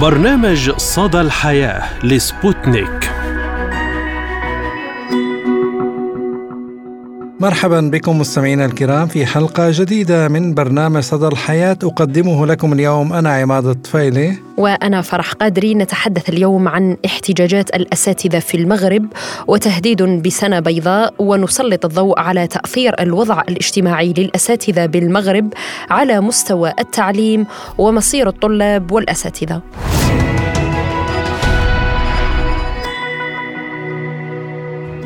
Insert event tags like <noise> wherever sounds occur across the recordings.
برنامج صدى الحياة لسبوتنيك. مرحبا بكم مستمعينا الكرام في حلقة جديدة من برنامج صدى الحياة. أقدمه لكم اليوم أنا عماد الطفيلي. وأنا فرح قادري. نتحدث اليوم عن احتجاجات الأساتذة في المغرب وتهديد بسنة بيضاء. ونسلط الضوء على تأثير الوضع الاجتماعي للأساتذة بالمغرب على مستوى التعليم ومصير الطلاب والأساتذة.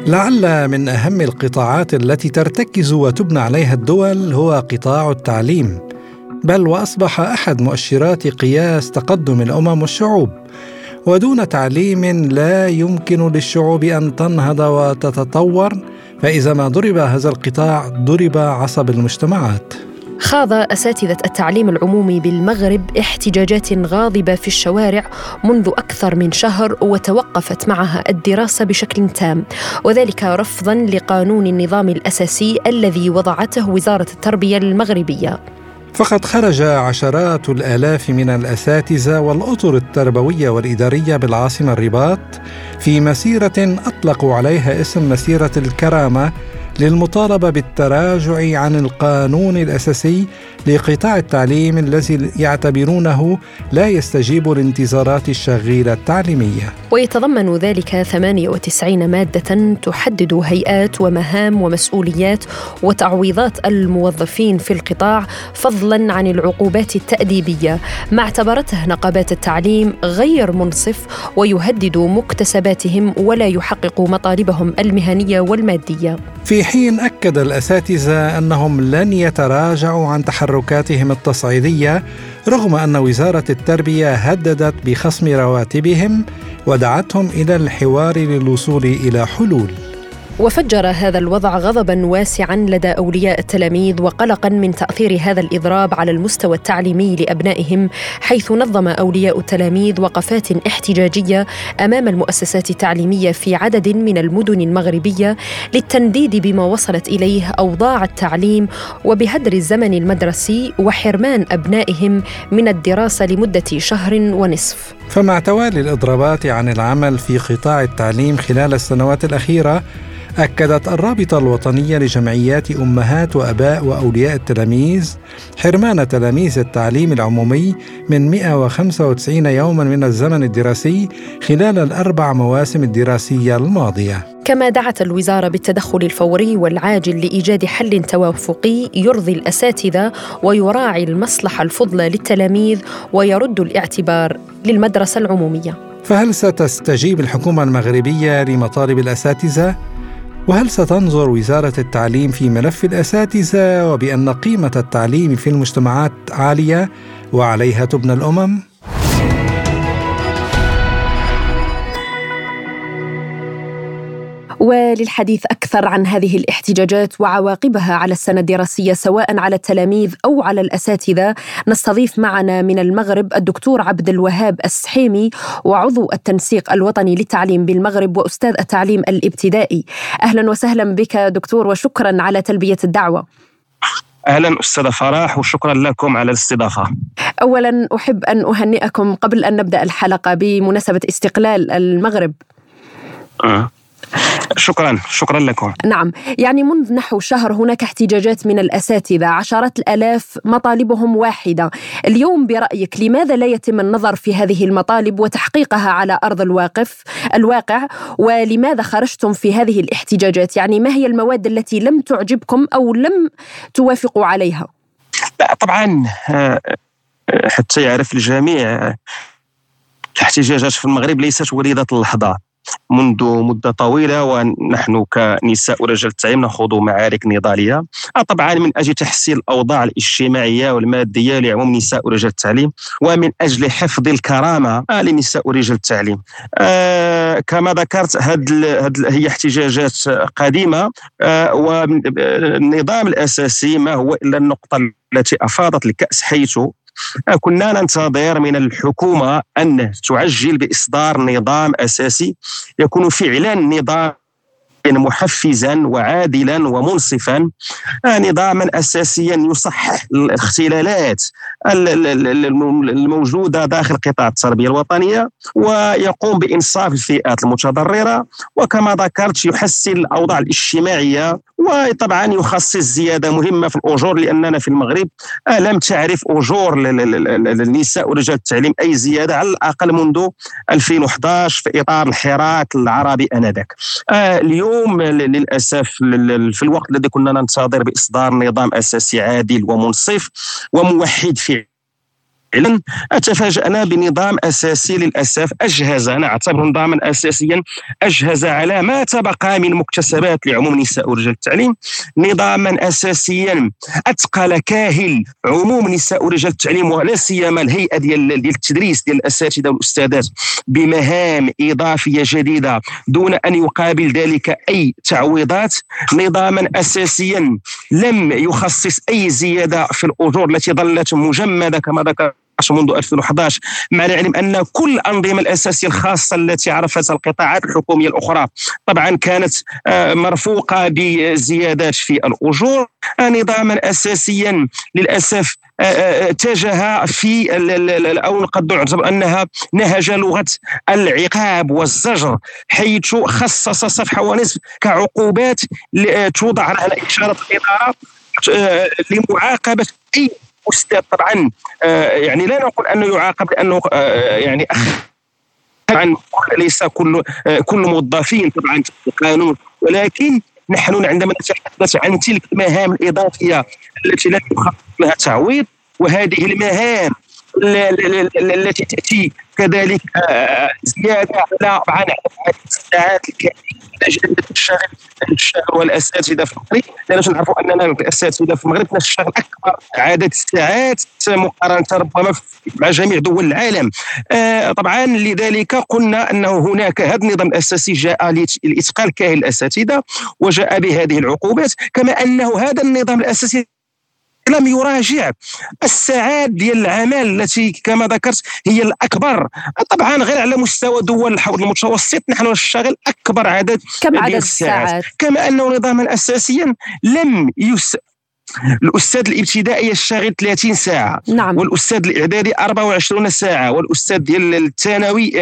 لعل من أهم القطاعات التي ترتكز وتبنى عليها الدول هو قطاع التعليم بل وأصبح أحد مؤشرات قياس تقدم الأمم والشعوب ودون تعليم لا يمكن للشعوب أن تنهض وتتطور فإذا ما ضرب هذا القطاع ضرب عصب المجتمعات. خاض أساتذة التعليم العمومي بالمغرب احتجاجات غاضبة في الشوارع منذ أكثر من شهر وتوقفت معها الدراسة بشكل تام وذلك رفضا لقانون النظام الأساسي الذي وضعته وزارة التربية المغربية. فقد خرج عشرات الآلاف من الأساتذة والأطر التربوية والإدارية بالعاصمة الرباط في مسيرة أطلقوا عليها اسم مسيرة الكرامة للمطالبة بالتراجع عن القانون الأساسي لقطاع التعليم الذي يعتبرونه لا يستجيب لانتظارات الشغيلة التعليمية. ويتضمن ذلك 98 مادة تحدد هيئات ومهام ومسؤوليات وتعويضات الموظفين في القطاع فضلا عن العقوبات التأديبية ما اعتبرته نقابات التعليم غير منصف ويهدد مكتسباتهم ولا يحقق مطالبهم المهنية والمادية. في حين أكد الأساتذة أنهم لن يتراجعوا عن تحركاتهم التصعيدية رغم أن وزارة التربية هددت بخصم رواتبهم ودعتهم إلى الحوار للوصول إلى حلول. وفجر هذا الوضع غضبا واسعا لدى أولياء التلاميذ وقلقا من تأثير هذا الإضراب على المستوى التعليمي لأبنائهم حيث نظم أولياء التلاميذ وقفات احتجاجية أمام المؤسسات التعليمية في عدد من المدن المغربية للتنديد بما وصلت إليه أوضاع التعليم وبهدر الزمن المدرسي وحرمان أبنائهم من الدراسة لمدة شهر ونصف. فمع توالي الإضرابات عن العمل في قطاع التعليم خلال السنوات الأخيرة أكدت الرابطة الوطنية لجمعيات أمهات وأباء وأولياء التلاميذ حرمان تلاميذ التعليم العمومي من 195 يوما من الزمن الدراسي خلال الأربع مواسم الدراسية الماضية. كما دعت الوزارة بالتدخل الفوري والعاجل لإيجاد حل توافقي يرضي الأساتذة ويراعي المصلحة الفضلى للتلاميذ ويرد الاعتبار للمدرسة العمومية فهل ستستجيب الحكومة المغربية لمطالب الأساتذة؟ وهل ستنظر وزارة التعليم في ملف الأساتذة وبأن قيمة التعليم في المجتمعات عالية وعليها تبنى الأمم؟ وللحديث أكثر عن هذه الاحتجاجات وعواقبها على السنة الدراسية سواء على التلاميذ أو على الأساتذة نستضيف معنا من المغرب الدكتور عبد الوهاب السحيمي وعضو التنسيق الوطني للتعليم بالمغرب وأستاذ التعليم الابتدائي أهلا وسهلا بك دكتور وشكرا على تلبية الدعوة أهلا أستاذة فرح وشكرا لكم على الاستضافة. اولا أحب أن أهنئكم قبل أن نبدأ الحلقة بمناسبة استقلال المغرب. أه. شكرا شكرا لكم. نعم. يعني منذ نحو شهر هناك احتجاجات من الأساتذة. عشرات الآلاف مطالبهم واحدة. اليوم برأيك لماذا لا يتم النظر في هذه المطالب وتحقيقها على أرض الواقف الواقع؟ ولماذا خرجتم في هذه الاحتجاجات؟ يعني ما هي المواد التي لم تعجبكم أو لم توافقوا عليها؟ لا طبعا آه، حتى يعرف الجميع الاحتجاجات في المغرب ليست وليدة اللحظة. منذ مدة طويلة ونحن كنساء ورجال التعليم نخوض معارك نضالية. آه، طبعا من أجل تحسين الأوضاع الاجتماعية والمادية لعموم نساء ورجال التعليم ومن أجل حفظ الكرامة آه، لنساء ورجال التعليم. آه كما ذكرت هذه هي احتجاجات قديمة والنظام الأساسي ما هو إلا النقطة التي أفاضت الكأس حيث كنا ننتظر من الحكومة أن تعجل بإصدار نظام أساسي يكون فعلا نظام محفزا وعادلا ومنصفا نظاما اساسيا يصحح الاختلالات الموجودة داخل قطاع التربية الوطنية ويقوم بإنصاف الفئات المتضررة وكما ذكرت يحسن الأوضاع الاجتماعية وطبعا يخصص زيادة مهمة في الأجور لأننا في المغرب لم تعرف أجور للنساء ورجال التعليم أي زيادة على الأقل منذ 2011 في إطار الحراك العربي آنذاك. آه، اليوم للأسف في الوقت الذي كنا ننتظر بإصدار نظام أساسي عادل ومنصف وموحد في فعلا تفاجأنا بنظام أساسي للأسف أجهز أنا أعتبره نظاما أساسيا أجهز على ما تبقى من مكتسبات لعموم النساء ورجال التعليم. نظاما أساسيا أثقل كاهل عموم نساء ورجال التعليم ولا سيما الهيئة ديال ديال التدريس ديال الأساتذة والأستاذات بمهام إضافية جديدة دون أن يقابل ذلك أي تعويضات. نظاما أساسيا لم يخصص أي زيادة في الأجور التي ظلت مجمدة كما ذكر منذ 2011 مع العلم أن كل الأنظمة الأساسية الخاصة التي عرفتها القطاعات الحكومية الأخرى طبعا كانت آه، مرفوقة بزيادات في الأجور نظاما اساسيا للأسف آه، اتجه في أو قد نعتبر أنها نهج لغة العقاب والزجر حيث خصص صفحة ونصف كعقوبات توضع على إشارة الإدارة آه، لمعاقبة أي أستاذ طبعا آه، يعني لا نقول أنه يعاقب لأنه آه، يعني طبعا ليس كل آه، كل موظفين طبعا القانون. ولكن نحن عندما نتحدث عن تلك المهام الإضافية التي لا يخصص لها تعويض وهذه المهام التي تأتي كذلك زيادة على طبعا الساعات الكافيه أجل الشغل والاساتذه في المغرب. لأن نعرفوا أننا الاساتذه في المغرب نشتغل أكبر عدد الساعات مقارنة ربما مع جميع دول العالم. آه طبعا لذلك قلنا أنه هناك هذا النظام الأساسي جاء لاتقال كاهل الأساتذة وجاء بهذه العقوبات كما أنه هذا النظام الأساسي لم يراجع الساعات ديال العمل التي كما ذكرت هي الأكبر. طبعا غير على مستوى دول الحوض المتوسط نحن نشتغل أكبر عدد كم عدد الساعات, كما انه نظاما اساسيا لم يس الأستاذ الابتدائي يشتغل 30 ساعة نعم. والأستاذ الإعدادي 24 ساعة والأستاذ ديال الثانوي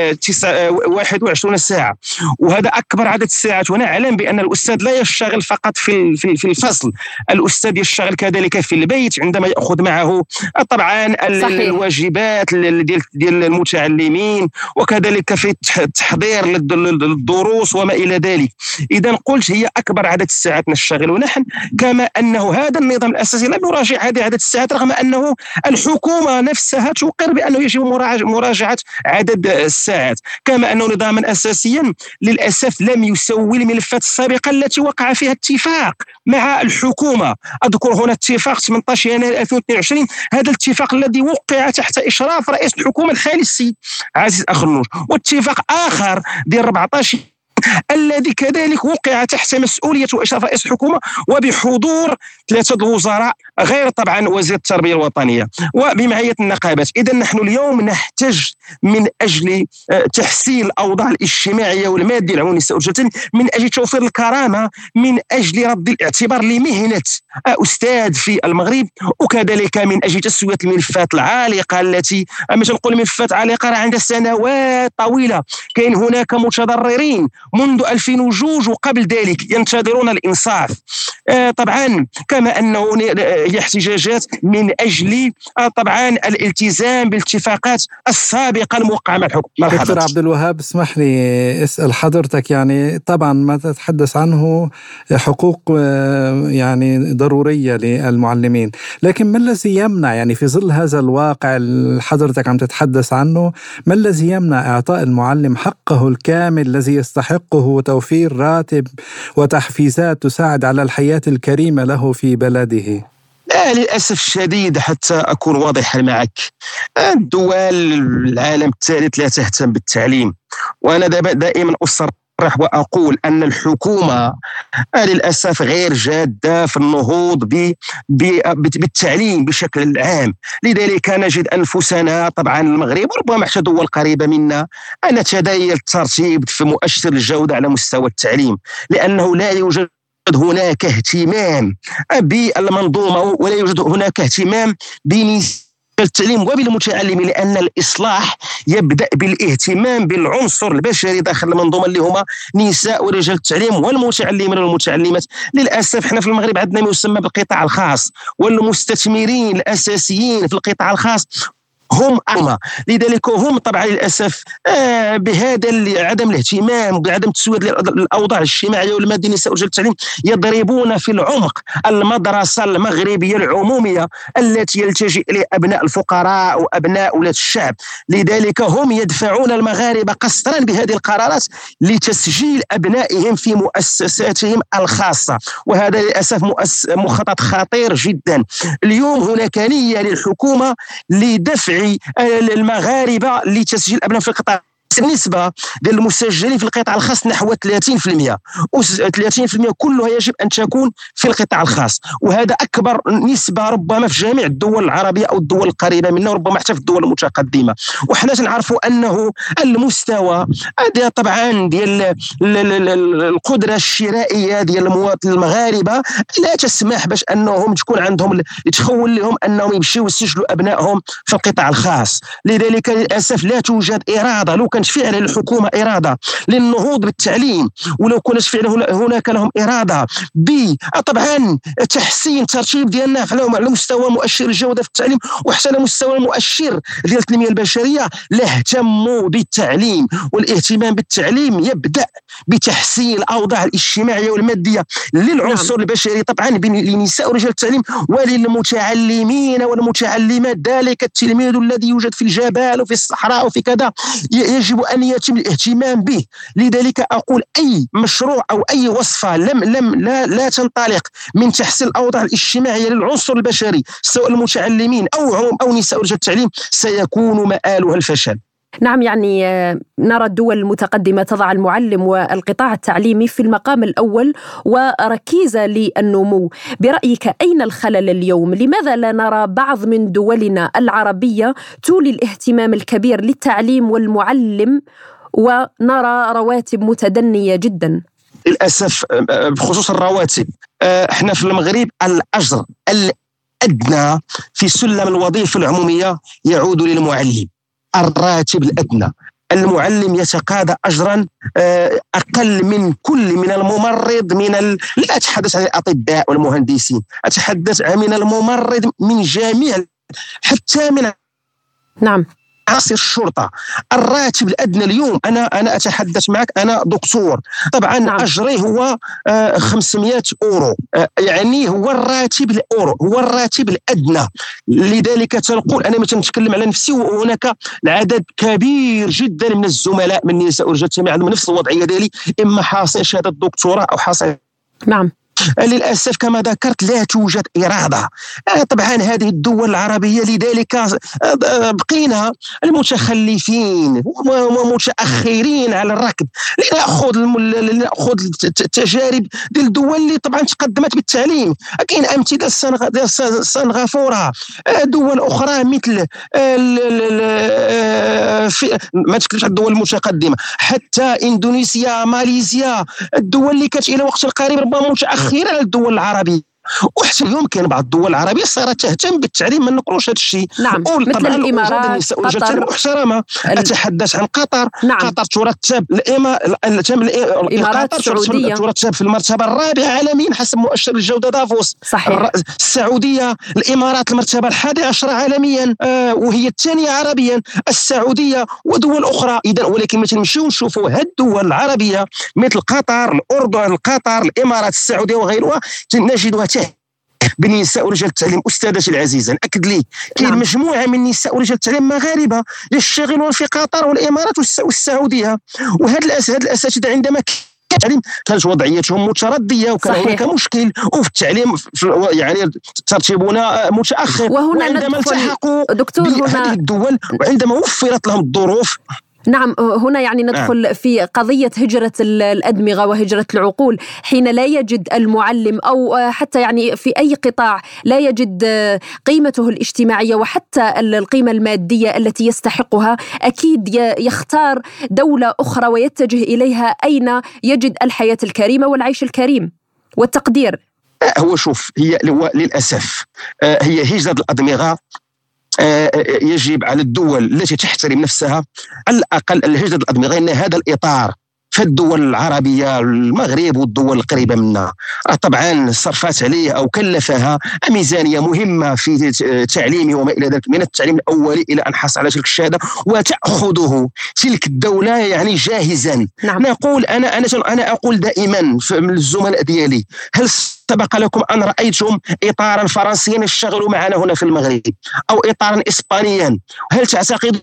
21 آه، ساعة وهذا أكبر عدد الساعات ونعلم بأن الأستاذ لا يشتغل فقط في في الفصل الأستاذ يشتغل كذلك في البيت عندما يأخذ معه طبعا صحيح. الواجبات ديال ديال المتعلمين وكذلك في التحضير للدروس وما إلى ذلك اذا قلت هي أكبر عدد الساعات نشتغل نحن كما أنه هذا النظام الاساسي لم يراجع هذه عدد الساعات رغم أنه الحكومة نفسها تقر بأنه يجب مراجعة عدد الساعات. كما أنه نظاما اساسيا للأسف لم يسوي الملفات السابقة التي وقع فيها اتفاق مع الحكومة. أذكر هنا اتفاق 18 يناير 2022 هذا الاتفاق الذي وقع تحت إشراف رئيس الحكومة الحالي السيد عزيز اخنوش واتفاق آخر ديال 14 الذي كذلك وقع تحت مسؤولية وإشراف رئيس الحكومة وبحضور ثلاثة الوزراء غير طبعا وزير التربية الوطنية. وبمعية النقابات. إذا نحن اليوم نحتاج من أجل آه، تحسين الأوضاع الاجتماعية والمادية النساء من أجل توفير الكرامة من أجل رد الاعتبار لمهنة أستاذ في المغرب وكذلك من أجل تسوية الملفات العالقة التي مش نقول ملفات عالقة عندها سنوات طويلة. كاين هناك متضررين منذ 2002 وقبل ذلك ينتظرون الإنصاف. آه، طبعا كما أنه هي احتجاجات من أجل آه، طبعا الالتزام بالاتفاقات السابقة الموقعه مع الحكومة مرحبا. دكتور عبد الوهاب اسمح لي اسأل حضرتك يعني طبعا ما تتحدث عنه حقوق آه، يعني ضرورية للمعلمين. لكن ما الذي يمنع يعني في ظل هذا الواقع اللي حضرتك عم تتحدث عنه ما الذي يمنع إعطاء المعلم حقه الكامل الذي يستحق يستحقه توفير راتب وتحفيزات تساعد على الحياة الكريمة له في بلده. لا للأسف الشديد حتى أكون واضحا معك. الدول العالم الثالث لا تهتم بالتعليم. وأنا دائما اصر وأقول أن الحكومة للأسف غير جادة في النهوض بالتعليم بشكل عام. لذلك نجد أنفسنا طبعا المغرب وربما حتى دول قريبة منا أن نتدايل الترتيب في مؤشر الجودة على مستوى التعليم. لأنه لا يوجد هناك اهتمام بالمنظومة ولا يوجد هناك اهتمام بنسبه التعليم وبالمتعلمين لأن الإصلاح يبدأ بالاهتمام بالعنصر البشري داخل المنظومة اللي هما نساء ورجال التعليم والمتعلمين والمتعلمات. للأسف إحنا في المغرب عندنا ما يسمى بالقطاع الخاص والمستثمرين الأساسيين في القطاع الخاص هم أمة لذلك هم طبعا للأسف آه بهذا عدم الاهتمام بعدم تسوية الأوضاع الاجتماعية والمادية للنساء التعليم يضربون في العمق المدرسة المغربية العمومية التي يلتجئ إليها أبناء الفقراء وأبناء أولاد الشعب. لذلك هم يدفعون المغاربة قسطرا بهذه القرارات لتسجيل أبنائهم في مؤسساتهم الخاصة. وهذا للأسف مخطط خطير جدا. اليوم هناك نية للحكومة لدفع المغاربة لتسجيل ابناء في القطاع. النسبة ديال المسجلين في القطاع الخاص نحو 30% و 30% كلها يجب أن تكون في القطاع الخاص. وهذا أكبر نسبة ربما في جميع الدول العربية أو الدول القريبة منا وربما حتى في الدول المتقدمة. وحنا تنعرفوا أنه المستوى هذا طبعا ديال القدرة الشرائية ديال المواطن المغاربة لا تسمح باش أنهم تكون عندهم تخول لهم أنهم يمشيوا يسجلوا أبنائهم في القطاع الخاص. لذلك للأسف لا توجد إرادة لو كانت فعلا للحكومة إرادة للنهوض بالتعليم ولو كانت فعلا هناك لهم إرادة. ب طبعا تحسين الترتيب ديالنا على مستوى مؤشر الجودة في التعليم وحتى على مستوى المؤشر ديال التنمية البشرية. لاهتموا بالتعليم والاهتمام بالتعليم يبدأ بتحسين الأوضاع الاجتماعية والمادية للعنصر نعم. البشري طبعا لنساء ورجال التعليم وللمتعلمين والمتعلمات ذلك التلميذ الذي يوجد في الجبال وفي الصحراء وفي كذا. يجب أن يتم الاهتمام به. لذلك أقول أي مشروع أو أي وصفة لم لم لا, لا تنطلق من تحسين الأوضاع الاجتماعية للعنصر البشري سواء المتعلمين أو أو نساء رجال التعليم سيكون مآلها الفشل. نعم يعني آه، نرى الدول المتقدمة تضع المعلم والقطاع التعليمي في المقام الأول وركيزه للنمو، برأيك أين الخلل اليوم؟ لماذا لا نرى بعض من دولنا العربية تولي الاهتمام الكبير للتعليم والمعلم ونرى رواتب متدنية جدا؟ للأسف آه، بخصوص الرواتب آه، إحنا في المغرب الأجر الأدنى في سلم الوظيفه العمومية يعود للمعلم الراتب الأدنى. المعلم يتقاضى اجرا آه، أقل من كل من الممرض من ال... لا اتحدث عن الأطباء والمهندسين. أتحدث عن من الممرض من جميع حتى من نعم. عناصر الشرطة الراتب الأدنى اليوم. أنا أنا أتحدث معك أنا دكتور. طبعا نعم. أجري هو 500 آه، أورو. آه، يعني هو الراتب الأورو هو الراتب الأدنى. لذلك تنقول أنا مثلا نتكلم على نفسي وهناك العدد كبير جدا من الزملاء من النساء ورجال عندهم نفس الوضعية ديالي إما حاصل شهادة دكتوراه أو حاصل نعم. للأسف كما ذكرت لا توجد إرادة. آه، طبعا هذه الدول العربية لذلك آه، بقينا المتخلفين ومتأخرين على الركب. لنأخذ لنأخذ التجارب ديال الدول اللي طبعا تقدمت بالتعليم. كاين أمثلة سنغافورة آه، دول أخرى مثل في ما تكلمش عن الدول المتقدمة حتى إندونيسيا ماليزيا الدول اللي كانت إلى وقت قريب ربما متأخرة. على الدول العربية. وحتى اليوم كاين بعض الدول العربية صارت تهتم بالتعليم ما نقولوش هذا الشيء. نعم مثل الإمارات قطر. محترمه أتحدث عن قطر. نعم. قطر ترتب الامارات السعودية. ترتب في المرتبة الرابعة عالميا حسب مؤشر الجودة دافوس. صحيح. السعودية الإمارات المرتبة الحادية عشر عالميا آه وهي الثانية عربيا. السعودية ودول أخرى. اذا ولكن مثل نمشيو نشوفوا هاد الدول العربية مثل قطر الأردن قطر الإمارات السعودية وغيرها نجدها بالنساء ورجال التعليم استاذتي العزيزة نأكد لي كاين نعم. مجموعة من النساء ورجال التعليم مغاربة يشتغلون في قطر والامارات والسعودية وهذا الأساتذة عندما التعليم كانت وضعيتهم متردية وكان صحيح. هناك مشكل وفي التعليم يعني ترتيبنا متأخر وهنا عندما التحقوا دكتور هنا الدول وعندما وفرت لهم الظروف نعم هنا يعني. ندخل نعم. في قضية هجرة الأدمغة وهجرة العقول حين لا يجد المعلم أو حتى يعني في أي قطاع لا يجد قيمته الاجتماعية وحتى القيمة المادية التي يستحقها أكيد يختار دولة أخرى ويتجه إليها أين يجد الحياة الكريمة والعيش الكريم والتقدير هو شوف هي للأسف هي هجرة الأدمغة يجب على الدول التي تحترم نفسها على الأقل الهجرة الأدمغة ان هذا الإطار في الدول العربية المغرب والدول القريبة منا. طبعا صرفات عليه أو كلفها ميزانية مهمة في تعليمه وما إلى ذلك من التعليم الأولي إلى أن حصل على تلك الشهادة وتأخذه تلك الدولة يعني جاهزا. نعم. نقول أنا أنا أنا أقول دائما من الزملاء ديالي هل سبق لكم أن رأيتم إطارا فرنسيا يشتغل معنا هنا في المغرب أو إطارا إسبانيا؟ هل تعتقد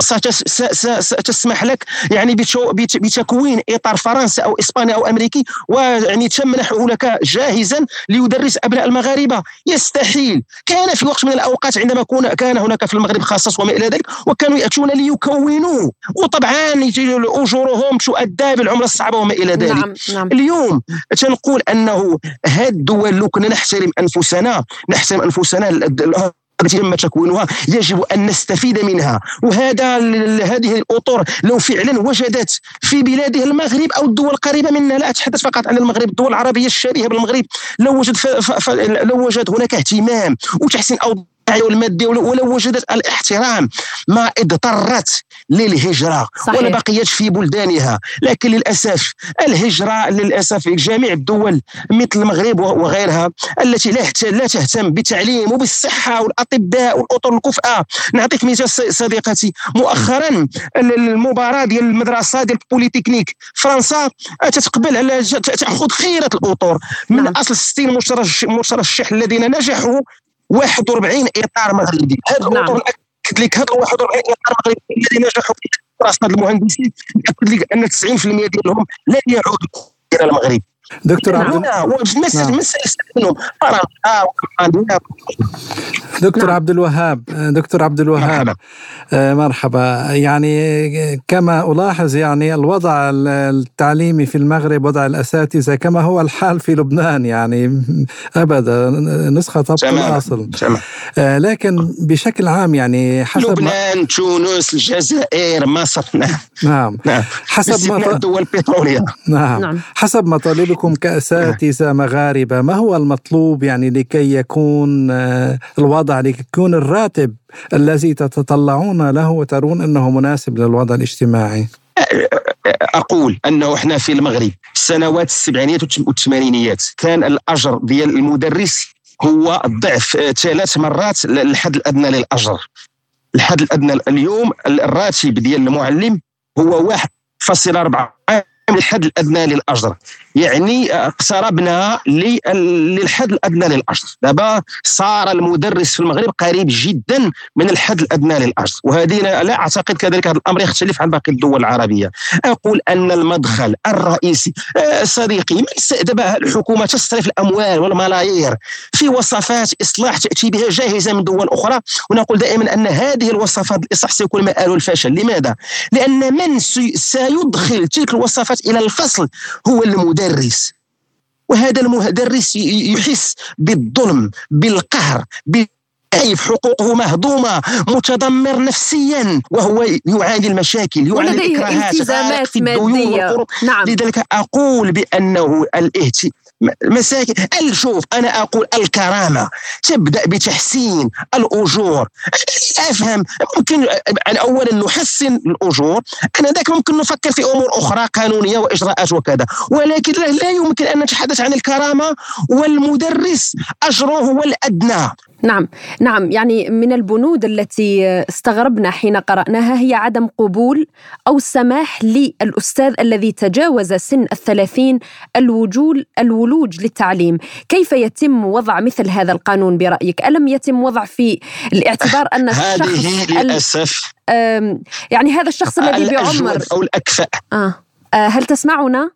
ستسمح لك يعني بتكوين إطار فرنسي أو إسباني أو أمريكي ويعني تمنحه لك جاهزا ليدرس أبناء المغاربة يستحيل كان في وقت من الأوقات عندما كان هناك في المغرب خاصة وما إلى ذلك وكانوا يأتون ليكونوا وطبعا أجورهم تؤدى بالعمله الصعبه وما إلى ذلك نعم. نعم. اليوم تنقول أنه هذه الدول لو كنا نحترم أنفسنا نحترم أنفسنا التي تم تكوينها يجب أن نستفيد منها. وهذا هذه الأطر لو فعلا وجدت في بلادها المغرب أو الدول القريبة منا لا أتحدث فقط عن المغرب الدول العربية الشبيهة بالمغرب لو وجد لو وجد هناك اهتمام وتحسين أوضاع والمادي ولو وجدت الاحترام ما اضطرت للهجرة صحيح. ولا بقيت في بلدانها لكن للأسف الهجرة للأسف في جميع الدول مثل المغرب وغيرها التي لا لا تهتم بالتعليم وبالصحة والأطباء والأطر الكفأة نعطيك مثال صديقتي مؤخرا المباراة ديال المدرسة ديال البوليتكنيك فرنسا تتقبل على تأخذ خيرة الأطر من نعم. أصل 60 مترشح الذين نجحوا 41 إطار مغربي هذا نعم. اكد لك هذا 41 إطار مغربي الذين نجحوا في دراسه المهندسين اكد لك أن 90% ديالهم لن يعودوا إلى المغرب. دكتور عبد نعم. دكتور عبد الوهاب دكتور عبد الوهاب. مرحبا. آه، مرحبا. يعني كما ألاحظ يعني الوضع التعليمي في المغرب وضع الأساتذة كما هو الحال في لبنان يعني أبدا نسخة طبق الأصل. آه، لكن بشكل عام يعني حسب لبنان تونس الجزائر مصر. نعم. نعم, نعم. حسب ما الدول البتروليه نعم. نعم. حسب مطالبكم لكم كأساتذة مغاربة. ما هو المطلوب يعني لكي يكون آه، الوضع لكي يكون الراتب الذي تتطلعون له وترون أنه مناسب للوضع الاجتماعي؟ أقول أنه إحنا في المغرب السنوات السبعينيات والثمانينيات كان الأجر ديال المدرس هو ضعف آه، ثلاث مرات الحد الأدنى للأجر. الحد الأدنى اليوم الراتب ديال المعلم هو 1.4 الحد الأدنى للأجر. يعني اقتربنا للحد الأدنى للأجر. دابا صار المدرس في المغرب قريب جدا من الحد الأدنى للأجر. وهذه لا أعتقد كذلك هذا الأمر يختلف عن باقي الدول العربية. أقول أن المدخل الرئيسي آه، صديقي دابا الحكومة تصرف الأموال والملايير في وصفات إصلاح تأتي بها جاهزة من دول أخرى. ونقول دائما أن هذه الوصفات الاصلاح سيكون مآل الفشل. لماذا؟ لأن من سيدخل تلك الوصفات إلى الفصل هو المدرس. وهذا المدرس يحس بالظلم بالقهر كيف حقوقه مهضومة متدمر نفسيا وهو يعاني المشاكل يعاني ولديه التزامات مادية. نعم. لذلك أقول بأنه الاهتمام مساكن. شوف أنا أقول الكرامة. تبدا بتحسين الأجور. أفهم. ممكن اولا نحسن الأجور. أنا ذاك ممكن نفكر في أمور أخرى قانونية وإجراءات وكذا. ولكن لا يمكن أن نتحدث عن الكرامة والمدرس. أجره هو الأدنى. نعم. نعم. يعني من البنود التي استغربنا حين قرأناها هي عدم قبول أو سماح للأستاذ الذي تجاوز سن الثلاثين الوجول الولوج للتعليم. كيف يتم وضع مثل هذا القانون برأيك؟ ألم يتم وضع في الاعتبار أن <laughs> الشخص هذه للأسف. يعني هذا الشخص الذي بعمر أو الأكفأ آه. آه هل تسمعنا؟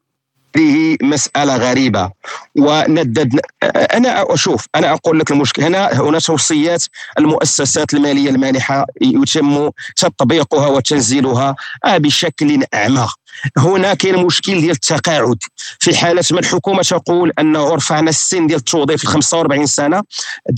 هذه مسألة غريبة. وندد أنا أشوف أنا أقول لك المشكلة. هنا هنا توصيات المؤسسات المالية المانحة يتم تطبيقها وتنزيلها بشكل أعمى هنا كاين مشكل ديال التقاعد. في حاله ما الحكومة تقول انه رفعنا السن ديال التوظيف ل 45 سنة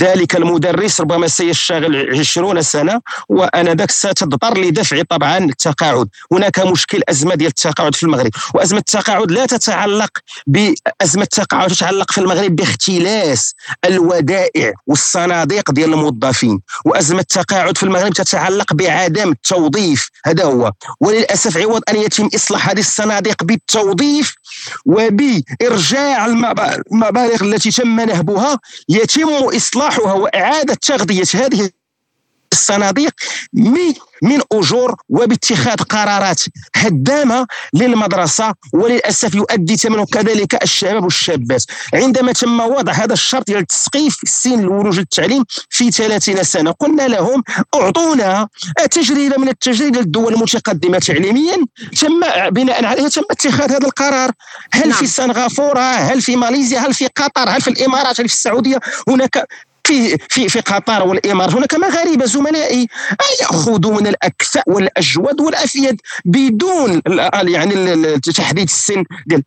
ذلك المدرس ربما سيشتغل 20 سنة وأنا ذاك ستضطر لدفع طبعا التقاعد. هناك مشكل أزمة ديال التقاعد في المغرب. وأزمة التقاعد لا تتعلق بازمه التقاعد تتعلق في المغرب باختلاس الودائع والصناديق ديال الموظفين. وأزمة التقاعد في المغرب تتعلق بعدم التوظيف. هذا هو. وللأسف عوض أن يتم إصلاح هذه الصناديق بالتوظيف وبإرجاع المبالغ التي تم نهبها يتم إصلاحها وإعادة تغذية هذه الصناديق من أجور وباتخاذ قرارات هدامة للمدرسة وللأسف يؤدي ثمنه كذلك الشباب والشابات. عندما تم وضع هذا الشرط ديال تسقيف سن الولوج للتعليم في 30 سنة قلنا لهم أعطونا تجربه من التجربة للدول المتقدمة تعليميا تم بناء عليها تم اتخاذ هذا القرار. هل نعم. في سنغافورة؟ هل في ماليزيا؟ هل في قطر؟ هل في الإمارات؟ هل في السعودية؟ هناك في في في قطر والإمارات. هناك مغاربة زملائي ياخذون الاكفاء والاجود والأفيد بدون يعني تحديد السن. ديال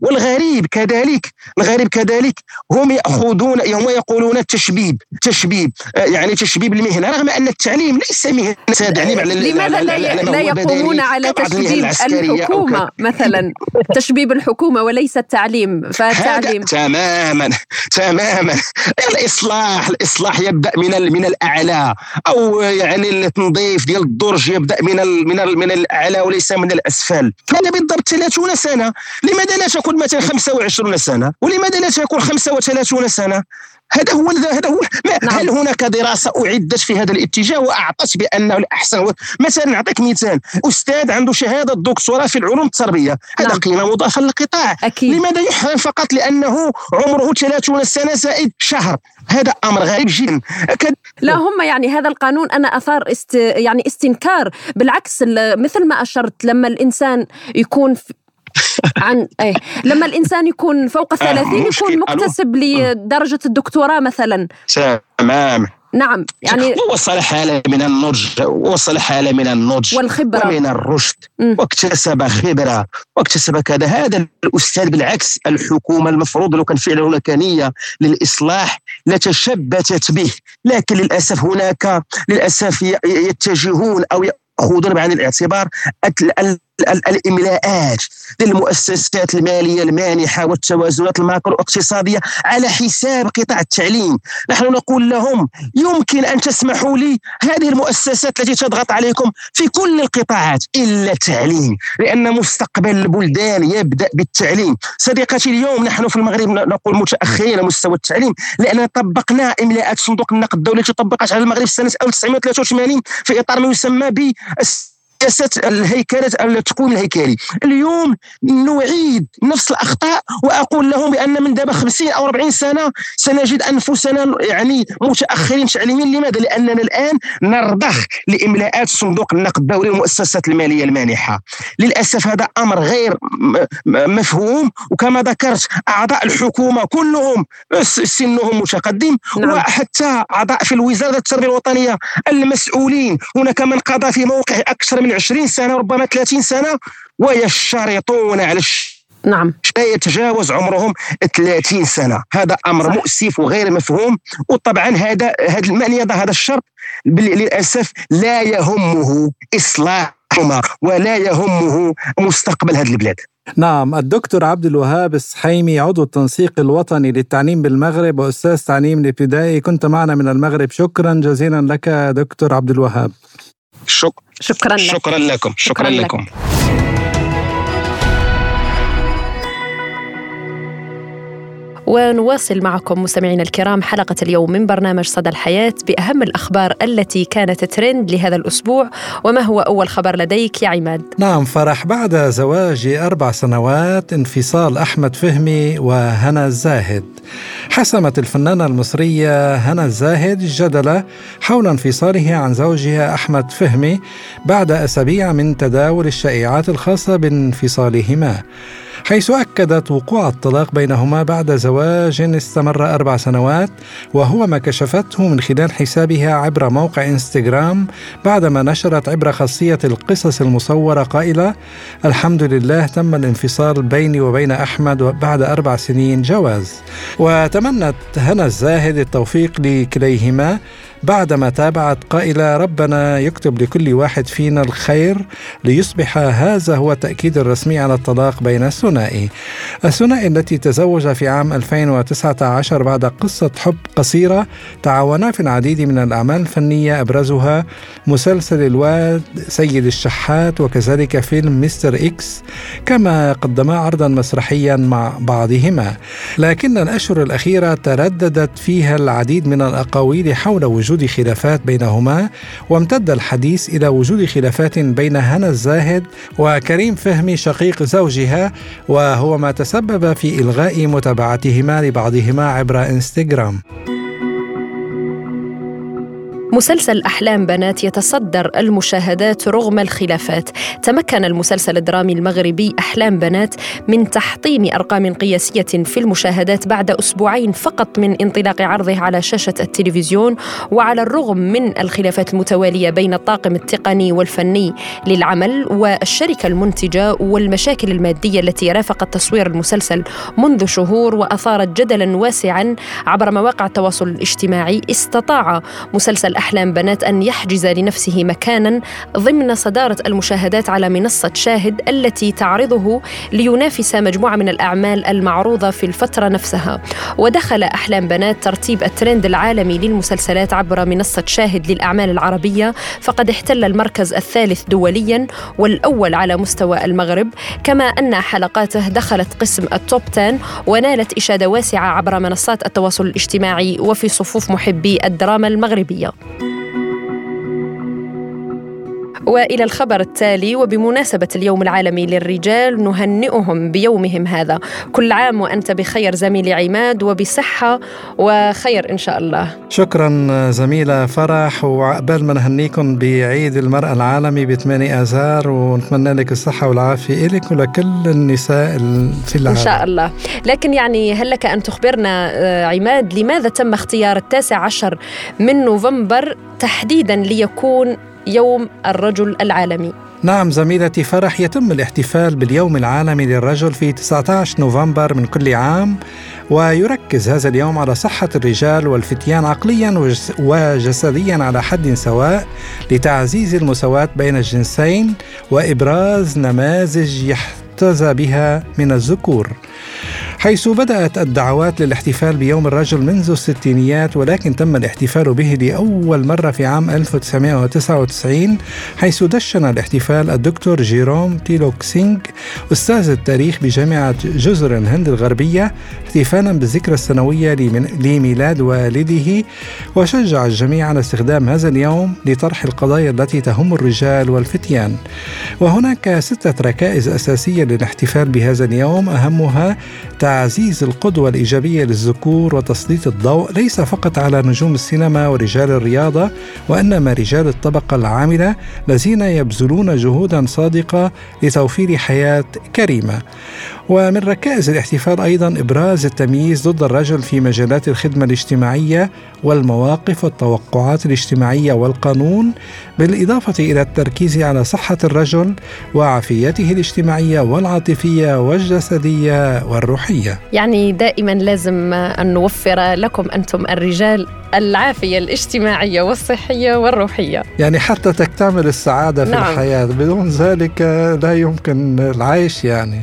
والغريب كذلك الغريب كذلك هم يأخذون هم يقولون التشبيب تشبيب يعني تشبيب المهنة. رغم أن التعليم ليس مهنة تدعيم على لماذا لا, لا يقومون على تشبيب الحكومة؟ مثلا تشبيب الحكومة وليس التعليم فالتعليم تماما تماما. تماما. الإصلاح الإصلاح يبدأ من من الأعلى. أو يعني التنظيف ديال الدرج يبدأ من من من الأعلى وليس من الأسفل. هذا بالضبط 30 سنة لماذا لا تكون مثلا 25 سنة؟ ولماذا لا تكون 35 سنة؟ هذا هو هذا هو نعم. هل هناك دراسة أعدت في هذا الاتجاه وأعطت بانه الأحسن؟ مثلا نعطيك مثال. أستاذ عنده شهادة دكتوراه في العلوم التربية. هذا نعم. قيمة مضافة للقطاع. لماذا يحرم فقط؟ لأنه عمره 30 سنة زائد شهر. هذا أمر غريب جدا. أكد... لا هم يعني هذا القانون أنا أثار است يعني استنكار. بالعكس مثل ما أشرت لما الإنسان يكون عن إيه. لما الإنسان يكون فوق الثلاثين يكون مكتسب لدرجة الدكتوراه مثلا. تمام. نعم يعني وصل حالة من النضج وصل حالة من النضج والخبرة. ومن الرشد. م. واكتسب خبرة واكتسب كذا. هذا الأستاذ بالعكس الحكومة المفروض لو كان فعلا هناك نية للإصلاح لتشبتت به. لكن للأسف هناك للأسف يتجهون أو يأخذون بعين الاعتبار الاملاءات للمؤسسات المالية المانحة والتوازنات الماكرو اقتصادية على حساب قطاع التعليم، نحن نقول لهم يمكن أن تسمحوا لي هذه المؤسسات التي تضغط عليكم في كل القطاعات إلا التعليم، لأن مستقبل البلدان يبدأ بالتعليم، صديقتي اليوم نحن في المغرب نقول متأخرين على مستوى التعليم لاننا طبقنا إملاءات صندوق النقد الدولي التي طبقت على المغرب سنة 1983 في إطار ما يسمى ب سياسه الهيكلة التكوين الهيكلي اليوم نعيد نفس الأخطاء وأقول لهم بأن من دابا 50 أو 40 سنة سنجد أنفسنا يعني متأخرين تعليميا. لماذا؟ لأننا الآن نرضخ لإملاءات صندوق النقد الدولي والمؤسسات المالية المانحة. للأسف هذا أمر غير مفهوم. وكما ذكرت أعضاء الحكومة كلهم سنهم متقدم. نعم. وحتى أعضاء في الوزارة التربية الوطنية المسؤولين. هناك من قضى في موقع أكثر من 20 سنة ربما 30 سنة ويشترطون على نعم. لا يتجاوز عمرهم 30 سنة. هذا أمر صح. مؤسف وغير مفهوم وطبعا هذا هذا من يضع هذا الشرط للأسف لا يهمه إصلاحهما ولا يهمه مستقبل هذه البلاد. نعم الدكتور عبد الوهاب السحيمي عضو التنسيق الوطني للتعليم بالمغرب وأستاذ تعليم الابتدائي كنت معنا من المغرب. شكرا جزيلا لك دكتور عبد الوهاب. شك... شكرا لك. شكرا لكم شكرا, شكرا لكم لك. ونواصل معكم مستمعينا الكرام حلقة اليوم من برنامج صدى الحياة بأهم الأخبار التي كانت ترند لهذا الأسبوع. وما هو أول خبر لديك يا عماد؟ نعم فرح بعد زواج أربع سنوات انفصال أحمد فهمي وهنا الزاهد. حسمت الفنانة المصرية هنا الزاهد الجدل حول انفصاله عن زوجها أحمد فهمي بعد أسابيع من تداول الشائعات الخاصة بانفصالهما. حيث أكدت وقوع الطلاق بينهما بعد زواج استمر أربع سنوات وهو ما كشفته من خلال حسابها عبر موقع إنستغرام بعدما نشرت عبر خاصية القصص المصورة قائلة الحمد لله تم الانفصال بيني وبين أحمد بعد أربع سنين جواز. وتمنت هنا الزاهد التوفيق لكليهما بعدما تابعت قائلة ربنا يكتب لكل واحد فينا الخير ليصبح هذا هو التأكيد الرسمي على الطلاق بين الثنائي. الثنائي التي تزوج في عام 2019 بعد قصة حب قصيرة تعاونا في العديد من الأعمال الفنية أبرزها. مسلسل الواد سيد الشحات وكذلك فيلم مستر إكس كما قدما عرضا مسرحيا مع بعضهما. لكن الأشهر الأخيرة ترددت فيها العديد من الأقاويل حول وجود وجود خلافات بينهما وامتد الحديث إلى وجود خلافات بين هنا الزاهد وكريم فهمي شقيق زوجها وهو ما تسبب في إلغاء متابعتهما لبعضهما عبر إنستغرام. مسلسل أحلام بنات يتصدر المشاهدات رغم الخلافات. تمكن المسلسل الدرامي المغربي أحلام بنات من تحطيم أرقام قياسية في المشاهدات بعد أسبوعين فقط من انطلاق عرضه على شاشة التلفزيون وعلى الرغم من الخلافات المتوالية بين الطاقم التقني والفني للعمل والشركة المنتجة والمشاكل المادية التي رافقت تصوير المسلسل منذ شهور وأثارت جدلا واسعا عبر مواقع التواصل الاجتماعي استطاع مسلسل أحلام بنات أن يحجز لنفسه مكانا ضمن صدارة المشاهدات على منصة شاهد التي تعرضه لينافس مجموعة من الأعمال المعروضة في الفترة نفسها. ودخل أحلام بنات ترتيب الترند العالمي للمسلسلات عبر منصة شاهد للأعمال العربية فقد احتل المركز الثالث دوليا والأول على مستوى المغرب. كما أن حلقاته دخلت قسم التوب 10 ونالت إشادة واسعة عبر منصات التواصل الاجتماعي وفي صفوف محبي الدراما المغربية. وإلى الخبر التالي وبمناسبة اليوم العالمي للرجال نهنئهم بيومهم هذا. كل عام وأنت بخير زميلي عماد وبصحة وخير إن شاء الله. شكرا زميلة فرح وعقبال ما نهنيكم بعيد المرأة العالمي ب 8 آذار ونتمنى لك الصحة والعافية لك ولكل النساء في العالم. إن شاء الله. لكن يعني هل لك أن تخبرنا آه، عماد لماذا تم اختيار التاسع عشر من نوفمبر تحديدا ليكون يوم الرجل العالمي. نعم زميلتي فرح يتم الاحتفال باليوم العالمي للرجل في 19 نوفمبر من كل عام ويركز هذا اليوم على صحة الرجال والفتيان عقليا وجسديا على حد سواء لتعزيز المساواة بين الجنسين وإبراز نماذج يحتذى بها من الذكور. حيث بدأت الدعوات للاحتفال بيوم الرجل منذ الستينيات ولكن تم الاحتفال به لأول مرة في عام 1999 حيث دشن الاحتفال الدكتور جيروم تيلوك سينغ أستاذ التاريخ بجامعة جزر الهند الغربية احتفالا بالذكرى السنوية لميلاد والده وشجع الجميع على استخدام هذا اليوم لطرح القضايا التي تهم الرجال والفتيان. وهناك ستة ركائز أساسية للاحتفال بهذا اليوم أهمها تعزيز القدوة الإيجابية للذكور وتسليط الضوء ليس فقط على نجوم السينما ورجال الرياضة وإنما رجال الطبقة العاملة الذين يبذلون جهودا صادقة لتوفير حياة كريمة. ومن ركائز الاحتفال أيضا إبراز التمييز ضد الرجل في مجالات الخدمة الاجتماعية والمواقف والتوقعات الاجتماعية والقانون بالإضافة إلى التركيز على صحة الرجل وعافيته الاجتماعية والعاطفية والجسدية والروحية. يعني دائما لازم أن نوفر لكم أنتم الرجال العافية الاجتماعية والصحية والروحية. يعني حتى تكتمل السعادة في نعم. الحياة بدون ذلك لا يمكن العيش يعني.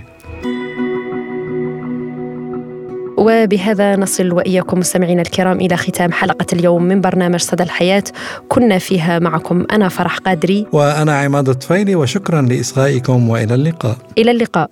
وبهذا نصل وإياكم مستمعينا الكرام إلى ختام حلقة اليوم من برنامج صدى الحياة. كنا فيها معكم أنا فرح قادري. وأنا عماد الطفيلي وشكرا لإصغائكم وإلى اللقاء. إلى اللقاء.